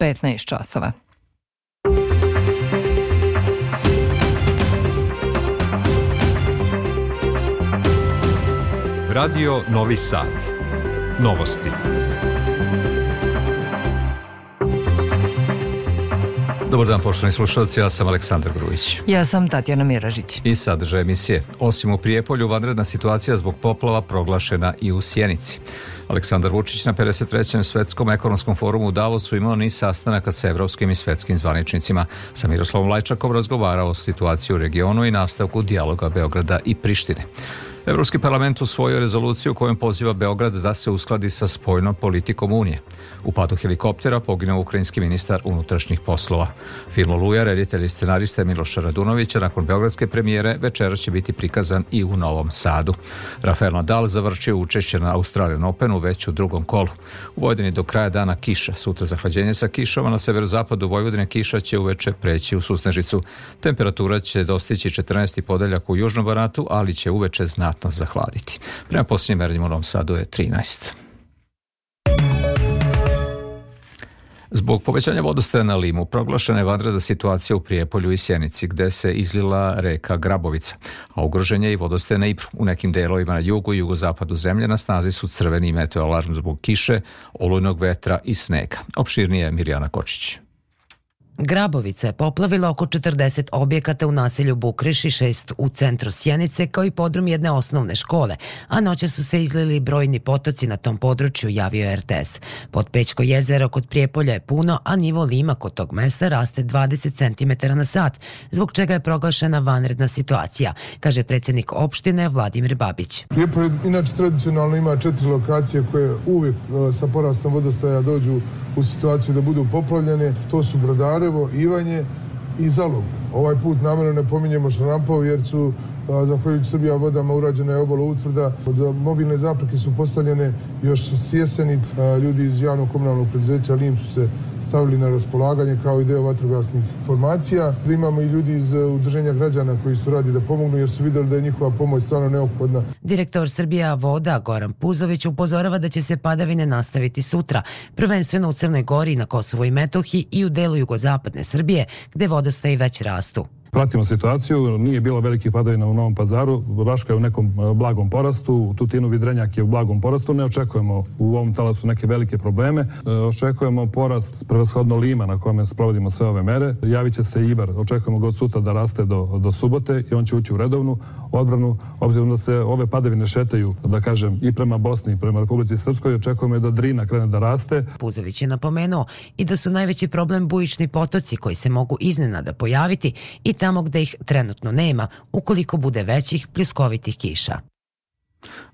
15 časova. Radio Novi Sad. Novosti. Dobar dan, poštovani slušalci, ja sam Aleksandar Grujić. Ja sam Tatjana Miražić. I sadržaj emisije. Osim u Prijepolju, vanredna situacija zbog poplava proglašena i u Sjenici. Aleksandar Vučić na 53. svetskom ekonomskom forumu u Davosu imao ni sastanaka sa evropskim i svetskim zvaničnicima. Sa Miroslavom Lajčakom razgovarao o situaciji u regionu i nastavku dijaloga Beograda i Prištine. Evropski parlament usvojio rezoluciju kojom poziva Beograd da se uskladi sa spojnom politikom Unije. U padu helikoptera poginuo ukrajinski ministar unutrašnjih poslova. Film Oluja, reditelj i scenarista Miloš Radunovića, nakon beogradske premijere, večera će biti prikazan i u Novom Sadu. Rafael Nadal završio učešće na Australian Openu već u drugom kolu. U Vojvodini do kraja dana kiša, sutra zahlađenje sa kišama, na severozapadu Vojvodine kiša će uveče preći u susnežicu. Temperatura će dostići 14. podeljak u Južnom Baratu, ali će uveče znati znatno zahladiti. Prema posljednjem merenju u Novom Sadu je 13. Zbog povećanja vodostaja na Limu proglašena je vanredna situacija u Prijepolju i Sjenici gde se izlila reka Grabovica, a ugrožen je i vodostaj na Ipru. U nekim delovima na jugu i jugozapadu zemlje na snazi su crveni meteoalarm zbog kiše, olujnog vetra i snega. Opširnije Mirjana Kočić. Grabovica je poplavila oko 40 objekata u naselju Bukreš i 6 u centru Sjenice, kao i podrum jedne osnovne škole, a noće su se izlili brojni potoci na tom području, javio je RTS. Pod Pećko jezero kod Prijepolja je puno, a nivo lima kod tog mesta raste 20 cm na sat, zbog čega je proglašena vanredna situacija, kaže predsednik opštine Vladimir Babić. Prijepolje inače tradicionalno ima četiri lokacije koje uvijek e, sa porastom vodostaja dođu u situaciju da budu poplavljene. To su brodare, Smederevo, Ivanje i Zalog. Ovaj put namerno ne pominjemo Šrampov jer su zahvaljujući Srbija vodama urađena je obala utvrda. Od mobilne zapreke su postavljene još s jeseni. Ljudi iz javnog komunalnog preduzeća LIM su se stavili na raspolaganje kao i deo vatrogasnih formacija. Da imamo i ljudi iz eh, udrženja građana koji su radi da pomognu jer su videli da je njihova pomoć stvarno neophodna. Direktor Srbija voda Goran Puzović upozorava da će se padavine nastaviti sutra, prvenstveno u Crnoj Gori, na Kosovo i Metohiji i u delu jugozapadne Srbije, gde vodostaje već rastu. Pratimo situaciju, nije bilo velikih padavina u Novom pazaru, Raška je u nekom e, blagom porastu, u Tutinu Vidrenjak je u blagom porastu, ne očekujemo u ovom talasu neke velike probleme, e, očekujemo porast prevashodno Lima na kome sprovodimo sve ove mere, javit će se Ibar, očekujemo god sutra da raste do, do subote i on će ući u redovnu odbranu, obzirom da se ove padavine šetaju, da kažem, i prema Bosni i prema Republici Srpskoj, očekujemo da Drina krene da raste. Puzević je napomenuo i da su najveći problem bujični potoci koji se mogu iznenada pojaviti i tamo gde ih trenutno nema, ukoliko bude većih pljuskovitih kiša.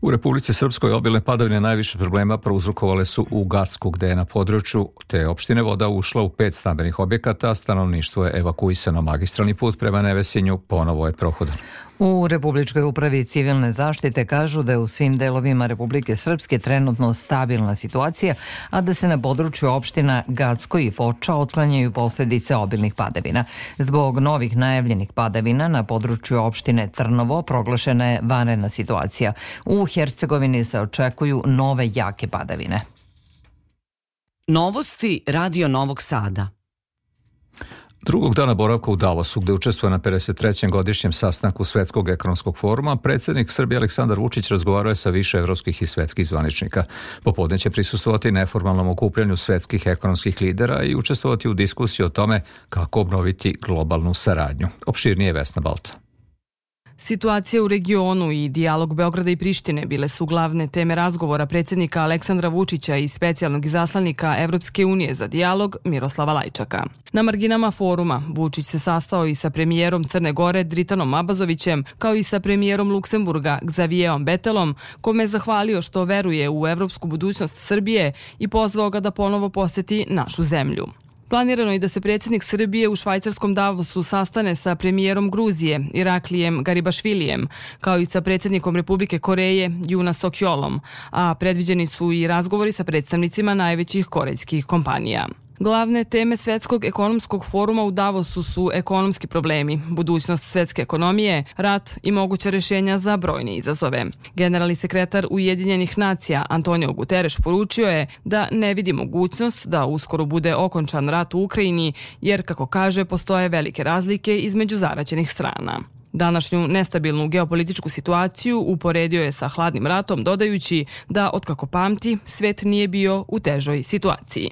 U Republici Srpskoj obilne padavine najviše problema prouzrukovale su u Gacku, gde je na području te opštine voda ušla u pet stambenih objekata, stanovništvo je evakuisano magistralni put prema Nevesinju, ponovo je prohodan. U Republičkoj upravi civilne zaštite kažu da je u svim delovima Republike Srpske trenutno stabilna situacija, a da se na području opština Gacko i Foča otklanjaju posledice obilnih padavina. Zbog novih najavljenih padavina na području opštine Trnovo proglašena je vanredna situacija. U Hercegovini se očekuju nove jake padavine. Novosti Radio Novog Sada. Drugog dana boravka u Davosu, gde učestvuje na 53. godišnjem sastanku Svetskog ekonomskog foruma, predsednik Srbije Aleksandar Vučić razgovarao sa više evropskih i svetskih zvaničnika. Popodne će prisustvovati neformalnom okupljanju svetskih ekonomskih lidera i učestvovati u diskusiji o tome kako obnoviti globalnu saradnju. Opširnije Vesna Balta. Situacija u regionu i dijalog Beograda i Prištine bile su glavne teme razgovora predsednika Aleksandra Vučića i specijalnog izaslanika Evropske unije za dijalog Miroslava Lajčaka. Na marginama foruma Vučić se sastao i sa premijerom Crne Gore Dritanom Abazovićem, kao i sa premijerom Luksemburga Xavijeom Betelom, kome je zahvalio što veruje u evropsku budućnost Srbije i pozvao ga da ponovo poseti našu zemlju. Planirano je da se predsednik Srbije u švajcarskom Davosu sastane sa premijerom Gruzije, Iraklijem Garibašvilijem, kao i sa predsednikom Republike Koreje, Juna Sokjolom, a predviđeni su i razgovori sa predstavnicima najvećih korejskih kompanija. Glavne teme Svetskog ekonomskog foruma u Davosu su ekonomski problemi, budućnost svetske ekonomije, rat i moguća rešenja za brojne izazove. Generalni sekretar Ujedinjenih nacija Antonio Guterres poručio je da ne vidi mogućnost da uskoro bude okončan rat u Ukrajini, jer, kako kaže, postoje velike razlike između zaraćenih strana. Današnju nestabilnu geopolitičku situaciju uporedio je sa hladnim ratom dodajući da, otkako pamti, svet nije bio u težoj situaciji.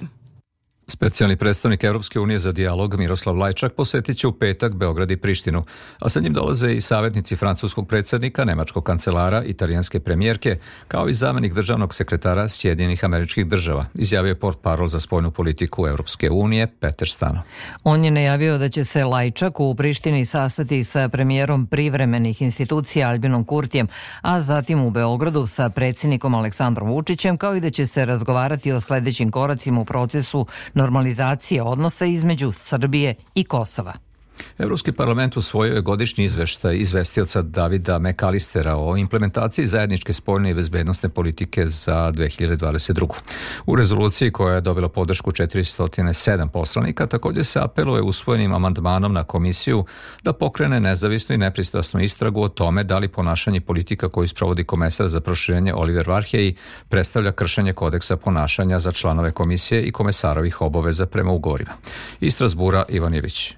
Specijalni predstavnik Evropske unije za dijalog Miroslav Lajčak posetit će u petak Beograd i Prištinu, a sa njim dolaze i savjetnici francuskog predsednika, nemačkog kancelara, italijanske premijerke, kao i zamenik državnog sekretara Sjedinjenih američkih država, izjavio je port parol za spojnu politiku Evropske unije Peter Stano. On je najavio da će se Lajčak u Prištini sastati sa premijerom privremenih institucija Albinom Kurtijem, a zatim u Beogradu sa predsednikom Aleksandrom Vučićem, kao i da će se razgovarati o sledećim koracima u procesu normalizacije odnosa između Srbije i Kosova. Evropski parlament usvojio je godišnji izveštaj izvestioca Davida Mekalistera o implementaciji zajedničke spoljne i bezbednostne politike za 2022. U rezoluciji koja je dobila podršku 407 poslanika takođe se apeluje usvojenim amandmanom na komisiju da pokrene nezavisnu i nepristrasnu istragu o tome da li ponašanje politika koju sprovodi komesar za proširenje Oliver Varhej predstavlja kršenje kodeksa ponašanja za članove komisije i komesarovih obaveza prema ugovorima. Iz Strasbura Ivan Ivić.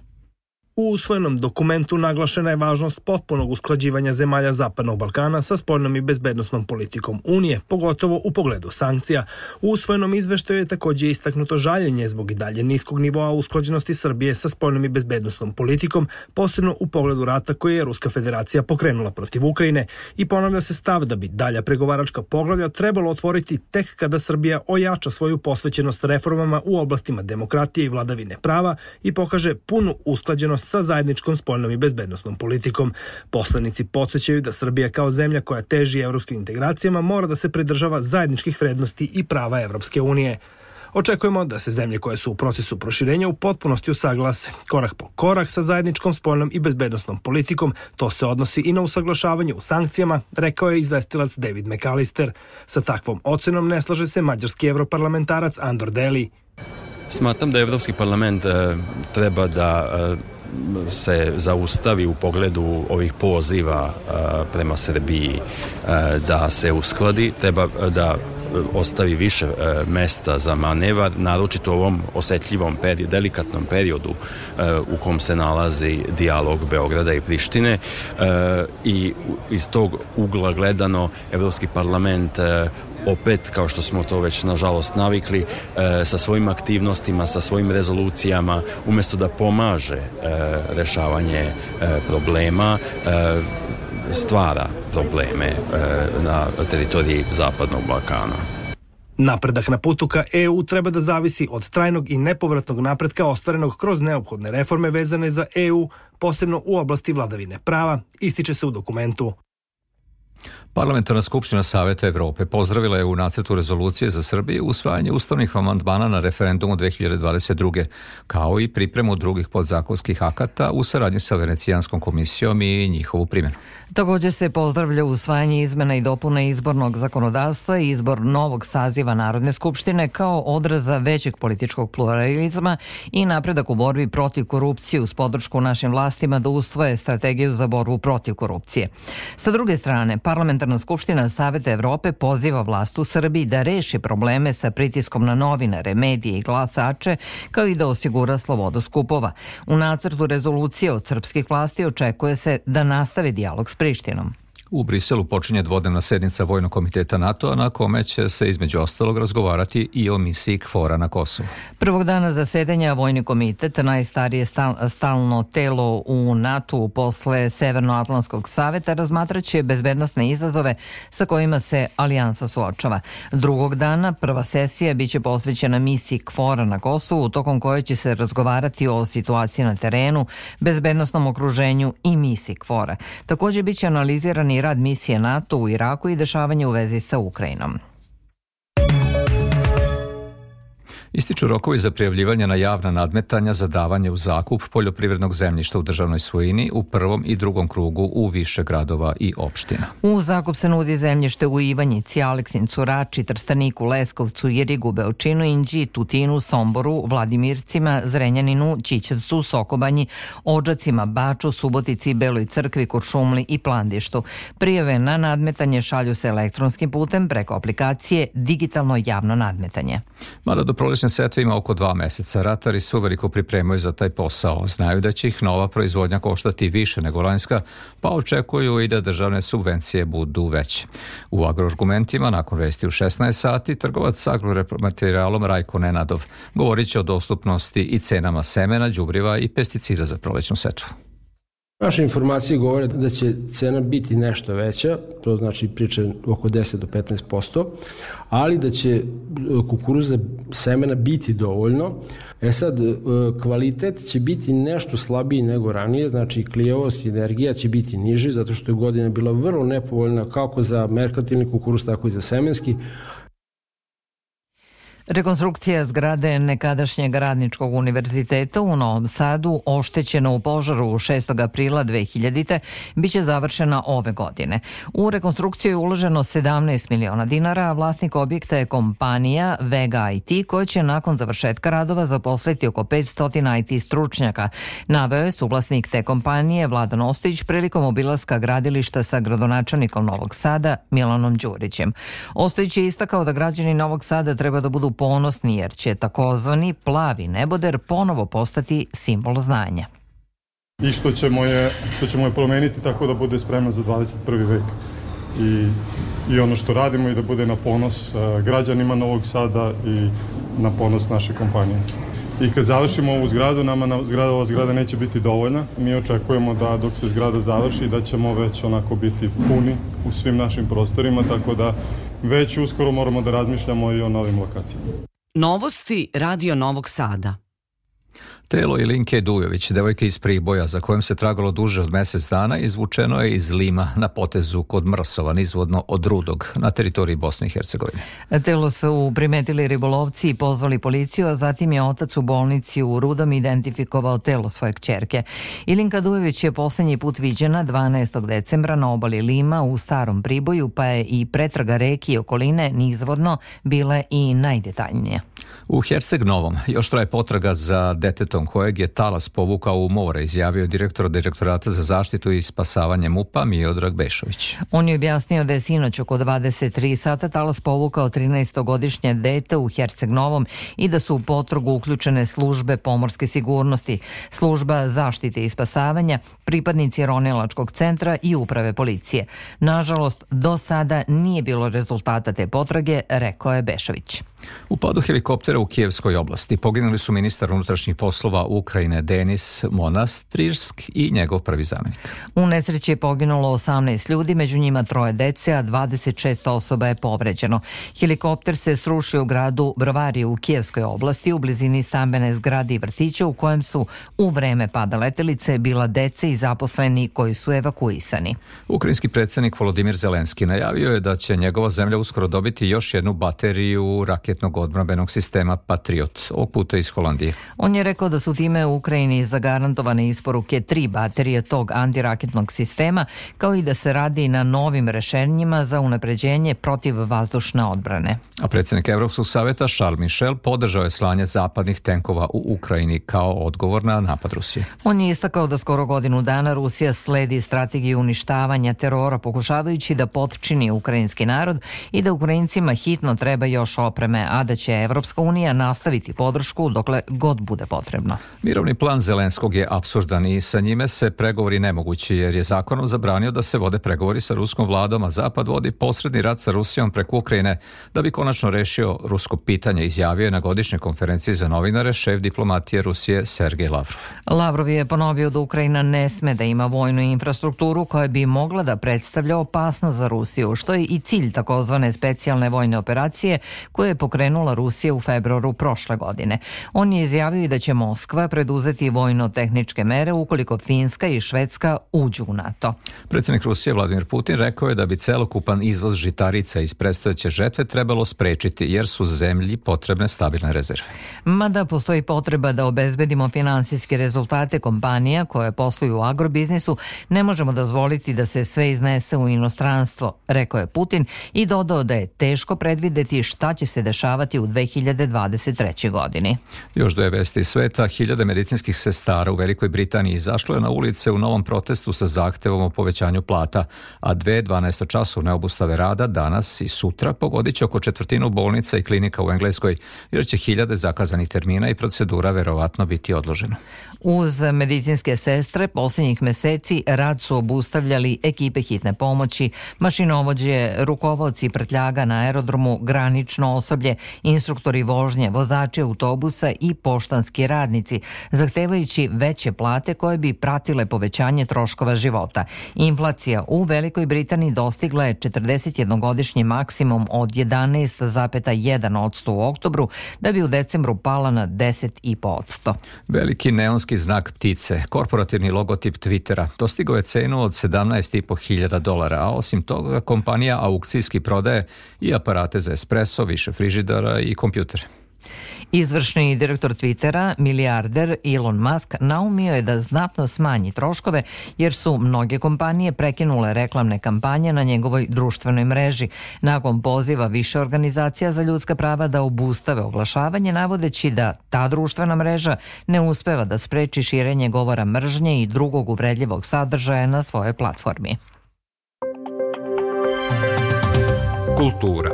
U usvojenom dokumentu naglašena je važnost potpunog usklađivanja zemalja Zapadnog Balkana sa spoljnom i bezbednostnom politikom Unije, pogotovo u pogledu sankcija. U usvojenom izveštaju je takođe istaknuto žaljenje zbog i dalje niskog nivoa usklađenosti Srbije sa spoljnom i bezbednostnom politikom, posebno u pogledu rata koji je Ruska federacija pokrenula protiv Ukrajine i ponavlja se stav da bi dalja pregovaračka poglavlja trebalo otvoriti tek kada Srbija ojača svoju posvećenost reformama u oblastima demokratije i vladavine prava i pokaže punu usklađenost sa zajedničkom spoljnom i bezbednostnom politikom. Poslanici podsjećaju da Srbija kao zemlja koja teži evropskim integracijama mora da se pridržava zajedničkih vrednosti i prava Evropske unije. Očekujemo da se zemlje koje su u procesu proširenja u potpunosti usaglase korak po korak sa zajedničkom spoljnom i bezbednostnom politikom. To se odnosi i na usaglašavanje u sankcijama, rekao je izvestilac David McAllister. Sa takvom ocenom ne slaže se mađarski europarlamentarac Andor Deli. Smatram da Evropski parlament e, treba da e, se zaustavi u pogledu ovih poziva prema Srbiji da se uskladi, treba da ostavi više e, mesta za manevar, naročito u ovom osetljivom periodu, delikatnom periodu e, u kom se nalazi dijalog Beograda i Prištine e, i iz tog ugla gledano Evropski parlament opet kao što smo to već nažalost navikli e, sa svojim aktivnostima, sa svojim rezolucijama umesto da pomaže e, rješavanje e, problema stvara probleme na teritoriji Zapadnog Balkana. Napredak na putu ka EU treba da zavisi od trajnog i nepovratnog napretka ostvarenog kroz neophodne reforme vezane za EU, posebno u oblasti vladavine prava, ističe se u dokumentu. Parlamentarna skupština Saveta Evrope pozdravila je u nacetu rezolucije za Srbiju usvajanje ustavnih amandmana na referendumu 2022. kao i pripremu drugih podzakonskih akata u saradnji sa Venecijanskom komisijom i njihovu primjenu. Takođe se pozdravlja usvajanje izmena i dopuna izbornog zakonodavstva i izbor novog saziva Narodne skupštine kao odraza većeg političkog pluralizma i napredak u borbi protiv korupcije uz podršku našim vlastima da ustvoje strategiju za borbu protiv korupcije. Sa druge strane, parlamentarna Parlamentarna skupština Saveta Evrope poziva vlast u Srbiji da reši probleme sa pritiskom na novinare, medije i glasače, kao i da osigura slobodu skupova. U nacrtu rezolucije od srpskih vlasti očekuje se da nastave dijalog s Prištinom. U Briselu počinje dvodnevna sednica Vojnog komiteta NATO-a na kome će se između ostalog razgovarati i o misiji KFOR-a na Kosovu. Prvog dana zasedanja Vojni komitet, najstarije stal, stalno telo u NATO-u posle Severnoatlantskog saveta, razmatraće bezbednostne izazove sa kojima se alijansa suočava. Drugog dana prva sesija biće posvećena misiji KFOR-a na Kosovu, tokom koje će se razgovarati o situaciji na terenu, bezbednostnom okruženju i misiji KFOR-a. Takođe biće analizirani rad misije NATO u Iraku i dešavanje u vezi sa Ukrajinom. Ističu rokovi za prijavljivanje na javna nadmetanja za davanje u zakup poljoprivrednog zemljišta u državnoj svojini u prvom i drugom krugu u više gradova i opština. U zakup se nudi zemljište u Ivanjici, Aleksincu, Rači, Trstaniku, Leskovcu, Jerigu, Beočinu, Inđi, Tutinu, Somboru, Vladimircima, Zrenjaninu, Ćićevcu, Sokobanji, Ođacima, Baču, Subotici, Beloj crkvi, Kuršumli i Plandištu. Prijave na nadmetanje šalju se elektronskim putem preko aplikacije Digitalno javno nadmetanje. Mada do proleća bočnim setovima oko dva meseca. Ratari su uveliko pripremaju za taj posao. Znaju da će ih nova proizvodnja koštati više nego lanjska, pa očekuju i da državne subvencije budu veće. U agroargumentima, nakon vesti u 16 sati, trgovac s agromaterijalom Rajko Nenadov govorit će o dostupnosti i cenama semena, đubriva i pesticida za prolećnu setvu. Naše informacije govore da će cena biti nešto veća, to znači priče oko 10 do 15%, ali da će e, kukuruza semena biti dovoljno. E sad, e, kvalitet će biti nešto slabiji nego ranije, znači klijavost i energija će biti niži, zato što je godina bila vrlo nepovoljna kako za merkatilni kukuruz, tako i za semenski, Rekonstrukcija zgrade nekadašnjeg radničkog univerziteta u Novom Sadu, oštećena u požaru 6. aprila 2000. te biće završena ove godine. U rekonstrukciju je uloženo 17 miliona dinara, a vlasnik objekta je kompanija Vega IT, koja će nakon završetka radova zaposliti oko 500 IT stručnjaka. Naveo je suvlasnik te kompanije Vladan Ostojić prilikom obilaska gradilišta sa gradonačanikom Novog Sada Milanom Đurićem. Ostojić je istakao da građani Novog Sada treba da budu ponosni jer će takozvani plavi neboder ponovo postati simbol znanja. I što ćemo je, što ćemo je promeniti tako da bude spremna za 21. vek. I, I ono što radimo i da bude na ponos građanima Novog Sada i na ponos naše kompanije. I kad završimo ovu zgradu, nama na zgrada, ova zgrada neće biti dovoljna. Mi očekujemo da dok se zgrada završi da ćemo već onako biti puni u svim našim prostorima, tako da već uskoro moramo da razmišljamo i o novim lokacijama. Novosti Radio Novog Sada. Telo Ilinke Dujović, devojke iz Priboja, za kojom se tragalo duže od mesec dana, izvučeno je iz Lima na potezu kod Mrsova, nizvodno od Rudog, na teritoriji Bosne i Hercegovine. Telo su primetili ribolovci i pozvali policiju, a zatim je otac u bolnici u Rudom identifikovao telo svoje kćerke. Ilinka Dujović je poslednji put viđena 12. decembra na obali Lima u Starom Priboju, pa je i pretraga reki i okoline nizvodno bile i najdetaljnije. U Herceg Novom još traje potraga za detetom projektom kojeg je talas povukao u more, izjavio direktor direktorata za zaštitu i spasavanje MUPA Miodrag Bešović. On je objasnio da je sinoć oko 23 sata talas povukao 13-godišnje dete u Herceg Novom i da su u potrogu uključene službe pomorske sigurnosti, služba zaštite i spasavanja, pripadnici Ronilačkog centra i uprave policije. Nažalost, do sada nije bilo rezultata te potrage, rekao je Bešović. U padu helikoptera u Kijevskoj oblasti poginuli su ministar unutrašnjih poslova poslova Ukrajine Denis Monastirsk i njegov prvi zamenik. U nesreći je poginulo 18 ljudi, među njima troje dece, a 26 osoba je povređeno. Helikopter se srušio u gradu Brovariju u Kijevskoj oblasti u blizini stambene zgrade i vrtića u kojem su u vreme pada letelice bila dece i zaposleni koji su evakuisani. Ukrajinski predsednik Volodimir Zelenski najavio je da će njegova zemlja uskoro dobiti još jednu bateriju raketnog odbrambenog sistema Patriot, ovog puta iz Holandije. On je rekao da da su time u Ukrajini zagarantovane isporuke tri baterije tog antiraketnog sistema, kao i da se radi na novim rešenjima za unapređenje protiv vazdušne odbrane. A predsednik Evropskog saveta Charles Michel podržao je slanje zapadnih tenkova u Ukrajini kao odgovor na napad Rusije. On je istakao da skoro godinu dana Rusija sledi strategiju uništavanja terora pokušavajući da potčini ukrajinski narod i da Ukrajincima hitno treba još opreme, a da će Evropska unija nastaviti podršku dokle god bude potrebno potrebna. Mirovni plan Zelenskog je absurdan i sa njime se pregovori nemogući jer je zakonom zabranio da se vode pregovori sa ruskom vladom, a Zapad vodi posredni rat sa Rusijom preko Ukrajine da bi konačno rešio rusko pitanje, izjavio je na godišnjoj konferenciji za novinare šef diplomatije Rusije Sergej Lavrov. Lavrov je ponovio da Ukrajina ne sme da ima vojnu infrastrukturu koja bi mogla da predstavlja opasnost za Rusiju, što je i cilj takozvane specijalne vojne operacije koje je pokrenula Rusija u februaru prošle godine. On je izjavio i da ćemo Moskva preduzeti vojno-tehničke mere ukoliko Finska i Švedska uđu u NATO. Predsednik Rusije Vladimir Putin rekao je da bi celokupan izvoz žitarica iz predstojeće žetve trebalo sprečiti jer su zemlji potrebne stabilne rezerve. Mada postoji potreba da obezbedimo finansijske rezultate kompanija koje posluju u agrobiznisu, ne možemo dozvoliti da se sve iznese u inostranstvo, rekao je Putin i dodao da je teško predvideti šta će se dešavati u 2023. godini. Još dve vesti sveta protesta medicinskih sestara u Velikoj Britaniji izašlo je na ulice u novom protestu sa zahtevom o povećanju plata, a dve 12 časovne neobustave rada danas i sutra pogodit će oko četvrtinu bolnica i klinika u Engleskoj, jer će hiljade zakazanih termina i procedura verovatno biti odloženo. Uz medicinske sestre poslednjih meseci rad su obustavljali ekipe hitne pomoći, mašinovođe, rukovodci prtljaga na aerodromu, granično osoblje, instruktori vožnje, vozači autobusa i poštanski radnici, zahtevajući veće plate koje bi pratile povećanje troškova života. Inflacija u Velikoj Britaniji dostigla je 41-godišnji maksimum od 11,1 u oktobru, da bi u decembru pala na 10,5 Veliki neonski veliki znak ptice, korporativni logotip Twittera, dostigao je cenu od 17,5 hiljada dolara, a osim toga kompanija aukcijski prodaje i aparate za espresso, više frižidara i kompjutere. Izvršni direktor Twittera, milijarder Elon Musk, naumio je da znatno smanji troškove jer su mnoge kompanije prekinule reklamne kampanje na njegovoj društvenoj mreži. Nakon poziva više organizacija za ljudska prava da obustave oglašavanje, navodeći da ta društvena mreža ne uspeva da spreči širenje govora mržnje i drugog uvredljivog sadržaja na svojoj platformi. Kultura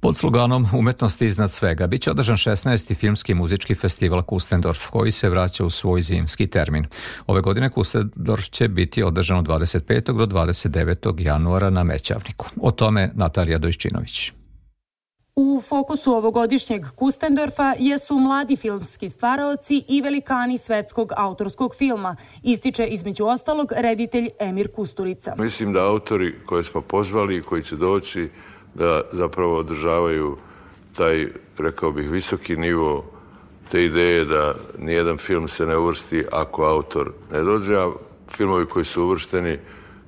Pod sloganom Umetnost iznad svega biće održan 16. filmski muzički festival Kustendorf koji se vraća u svoj zimski termin. Ove godine Kustendorf će biti održan od 25. do 29. januara na Mećavniku. O tome Natalija Dojčinović. U fokusu ovogodišnjeg Kustendorfa jesu mladi filmski stvaraoci i velikani svetskog autorskog filma, ističe između ostalog reditelj Emir Kusturica. Mislim da autori koje smo pozvali i koji će doći da zapravo održavaju taj, rekao bih, visoki nivo te ideje da nijedan film se ne uvrsti ako autor ne dođe, a filmovi koji su uvršteni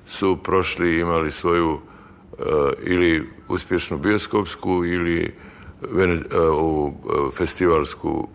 su prošli i imali svoju uh, ili uspješnu bioskopsku ili vene, uh, uh, festivalsku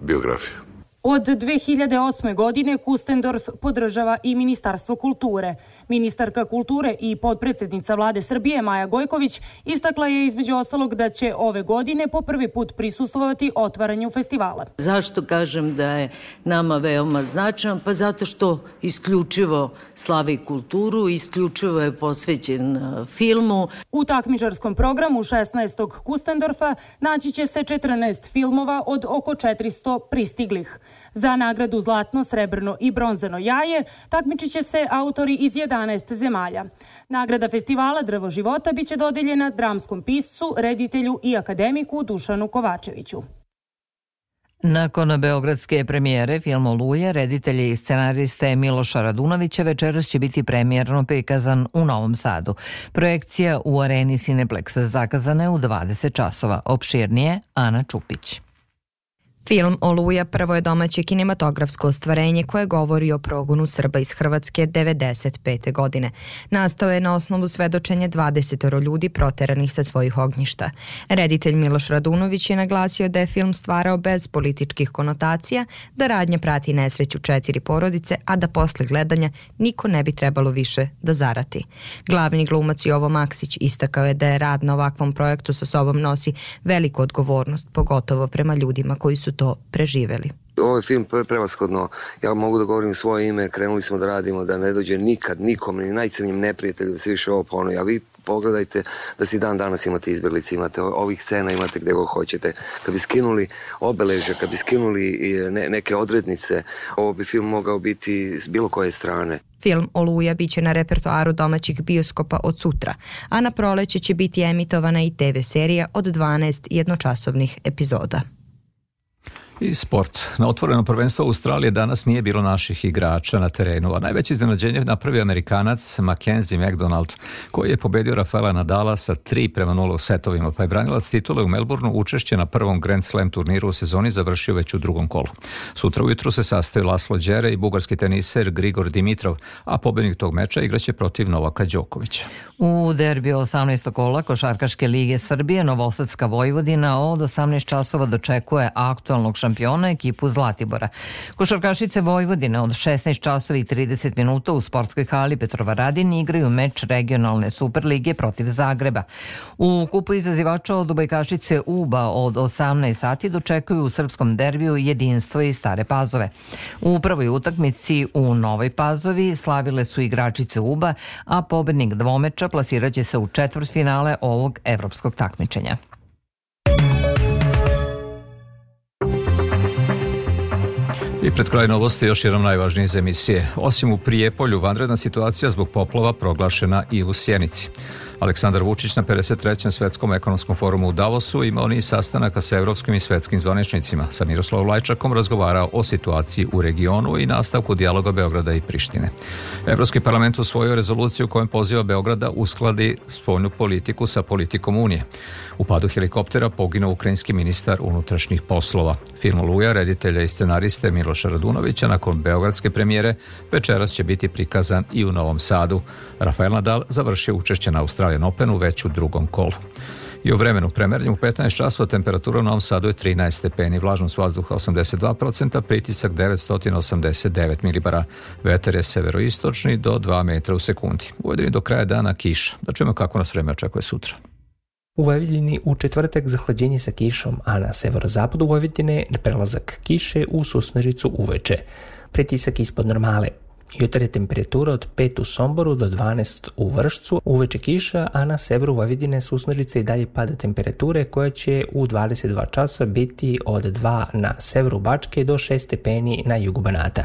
biografiju. Od 2008. godine Kustendorf podržava i Ministarstvo kulture. Ministarka kulture i podpredsednica vlade Srbije Maja Gojković istakla je između ostalog da će ove godine po prvi put prisustovati otvaranju festivala. Zašto kažem da je nama veoma značajan? Pa zato što isključivo slavi kulturu, isključivo je posvećen e, filmu. U takmičarskom programu 16. Kustendorfa naći će se 14 filmova od oko 400 pristiglih. Za nagradu zlatno, srebrno i bronzano jaje takmičiće se autori iz 11 zemalja. Nagrada festivala Drvo života biće dodeljena dramskom piscu, reditelju i akademiku Dušanu Kovačeviću. Nakon beogradske premijere film Oluje, reditelje i scenariste Miloša Radunovića večeras će biti premijerno prikazan u Novom Sadu. Projekcija u areni Cineplexa zakazana je u 20 časova. Opširnije Ana Čupić. Film Oluja prvo je domaće kinematografsko ostvarenje koje govori o progonu Srba iz Hrvatske 95. godine. Nastao je na osnovu svedočenja 20 ljudi proteranih sa svojih ognjišta. Reditelj Miloš Radunović je naglasio da je film stvarao bez političkih konotacija, da radnja prati nesreću četiri porodice, a da posle gledanja niko ne bi trebalo više da zarati. Glavni glumac Jovo Maksić istakao je da je rad na ovakvom projektu sa sobom nosi veliku odgovornost, pogotovo prema ljudima koji su to preživeli. Ovaj film je prevashodno, ja mogu da govorim svoje ime, krenuli smo da radimo, da ne dođe nikad nikom, ni najcrnijim neprijatelju da se više ovo ponovi, a vi pogledajte da si dan danas imate izbjeglice, imate ovih scena, imate gde god hoćete. Kad bi skinuli obeleže, kad bi skinuli ne, neke odrednice, ovo bi film mogao biti s bilo koje strane. Film Oluja biće na repertoaru domaćih bioskopa od sutra, a na proleće će biti emitovana i TV serija od 12 jednočasovnih epizoda. I sport. Na otvorenom prvenstvu Australije danas nije bilo naših igrača na terenu, a najveće iznenađenje napravio Amerikanac Mackenzie McDonald, koji je pobedio Rafaela Nadala sa 3 prema 0 setovima, pa je branilac titule u Melbourneu učešće na prvom Grand Slam turniru u sezoni završio već u drugom kolu. Sutra ujutru se sastaju Laslo Đere i bugarski teniser Grigor Dimitrov, a pobednik tog meča igraće protiv Novaka Đokovića. U derbi 18. kola Košarkaške lige Srbije Novosadska Vojvodina od 18 časova dočekuje aktualnog šampiona šampiona ekipu Zlatibora. Košarkašice Vojvodine od 16 časova i 30 minuta u sportskoj hali Petrova Radin igraju meč regionalne Superlige protiv Zagreba. U kupu izazivača od Bajkašice Uba od 18 sati dočekuju u srpskom derbiju jedinstvo i stare pazove. U prvoj utakmici u Novoj Pazovi slavile su igračice Uba, a pobednik dvomeča plasiraće se u četvrt finale ovog evropskog takmičenja. I pred kraj novosti još jednom najvažnije iz emisije. Osim u Prijepolju, vanredna situacija zbog poplova proglašena i u Sjenici. Aleksandar Vučić na 53. svetskom ekonomskom forumu u Davosu imao niz sastanaka sa evropskim i svetskim zvaničnicima. Sa Miroslavom Lajčakom razgovarao o situaciji u regionu i nastavku dijaloga Beograda i Prištine. Evropski parlament usvojio rezoluciju kojom poziva Beograda uskladi spoljnu politiku sa politikom Unije. U padu helikoptera poginuo ukrajinski ministar unutrašnjih poslova. Film Luja, reditelja i scenariste Miloša Radunovića nakon beogradske premijere večeras će biti prikazan i u Novom Sadu. Rafael Nadal završio učešće na Australiji Australian Openu već u drugom kolu. I o vremenu premerljem u 15 časova temperatura u Novom Sadu je 13 stepeni, vlažnost vazduha 82%, pritisak 989 milibara. Veter je severoistočni do 2 metra u sekundi. Uvedeni do kraja dana kiša. Da čujemo kako nas vreme očekuje sutra. U Vojvodini u četvrtak zahlađenje sa kišom, a na severozapadu Vojvodine prelazak kiše u susnežicu uveče. Pritisak ispod normale, Jutar temperatura od 5 u Somboru do 12 u Vršcu, uveče kiša, a na severu Vojvodine susnožice i dalje pada temperature koja će u 22 časa biti od 2 na severu Bačke do 6 stepeni na jugu Banata.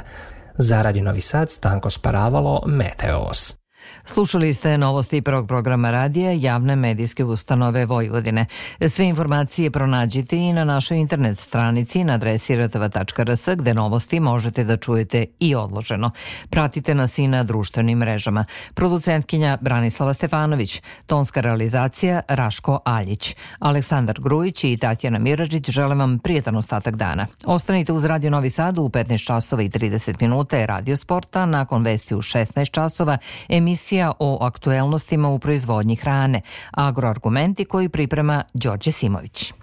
Za Radio Novi Sad, Stanko Sparavalo, Meteos. Slušali ste novosti prvog programa radija Javne medijske ustanove Vojvodine. Sve informacije pronađite i na našoj internet stranici na adresi rtv.rs gde novosti možete da čujete i odloženo. Pratite nas i na društvenim mrežama. Producentkinja Branislava Stefanović, tonska realizacija Raško Aljić, Aleksandar Grujić i Tatjana Miražić žele vam prijetan ostatak dana. Ostanite uz Radio Novi Sad u 15 časova i 30 minuta je Radio Sporta, nakon vesti u 16 časova, emisija emisija o aktuelnostima u proizvodnji hrane, agroargumenti koji priprema Đorđe Simović.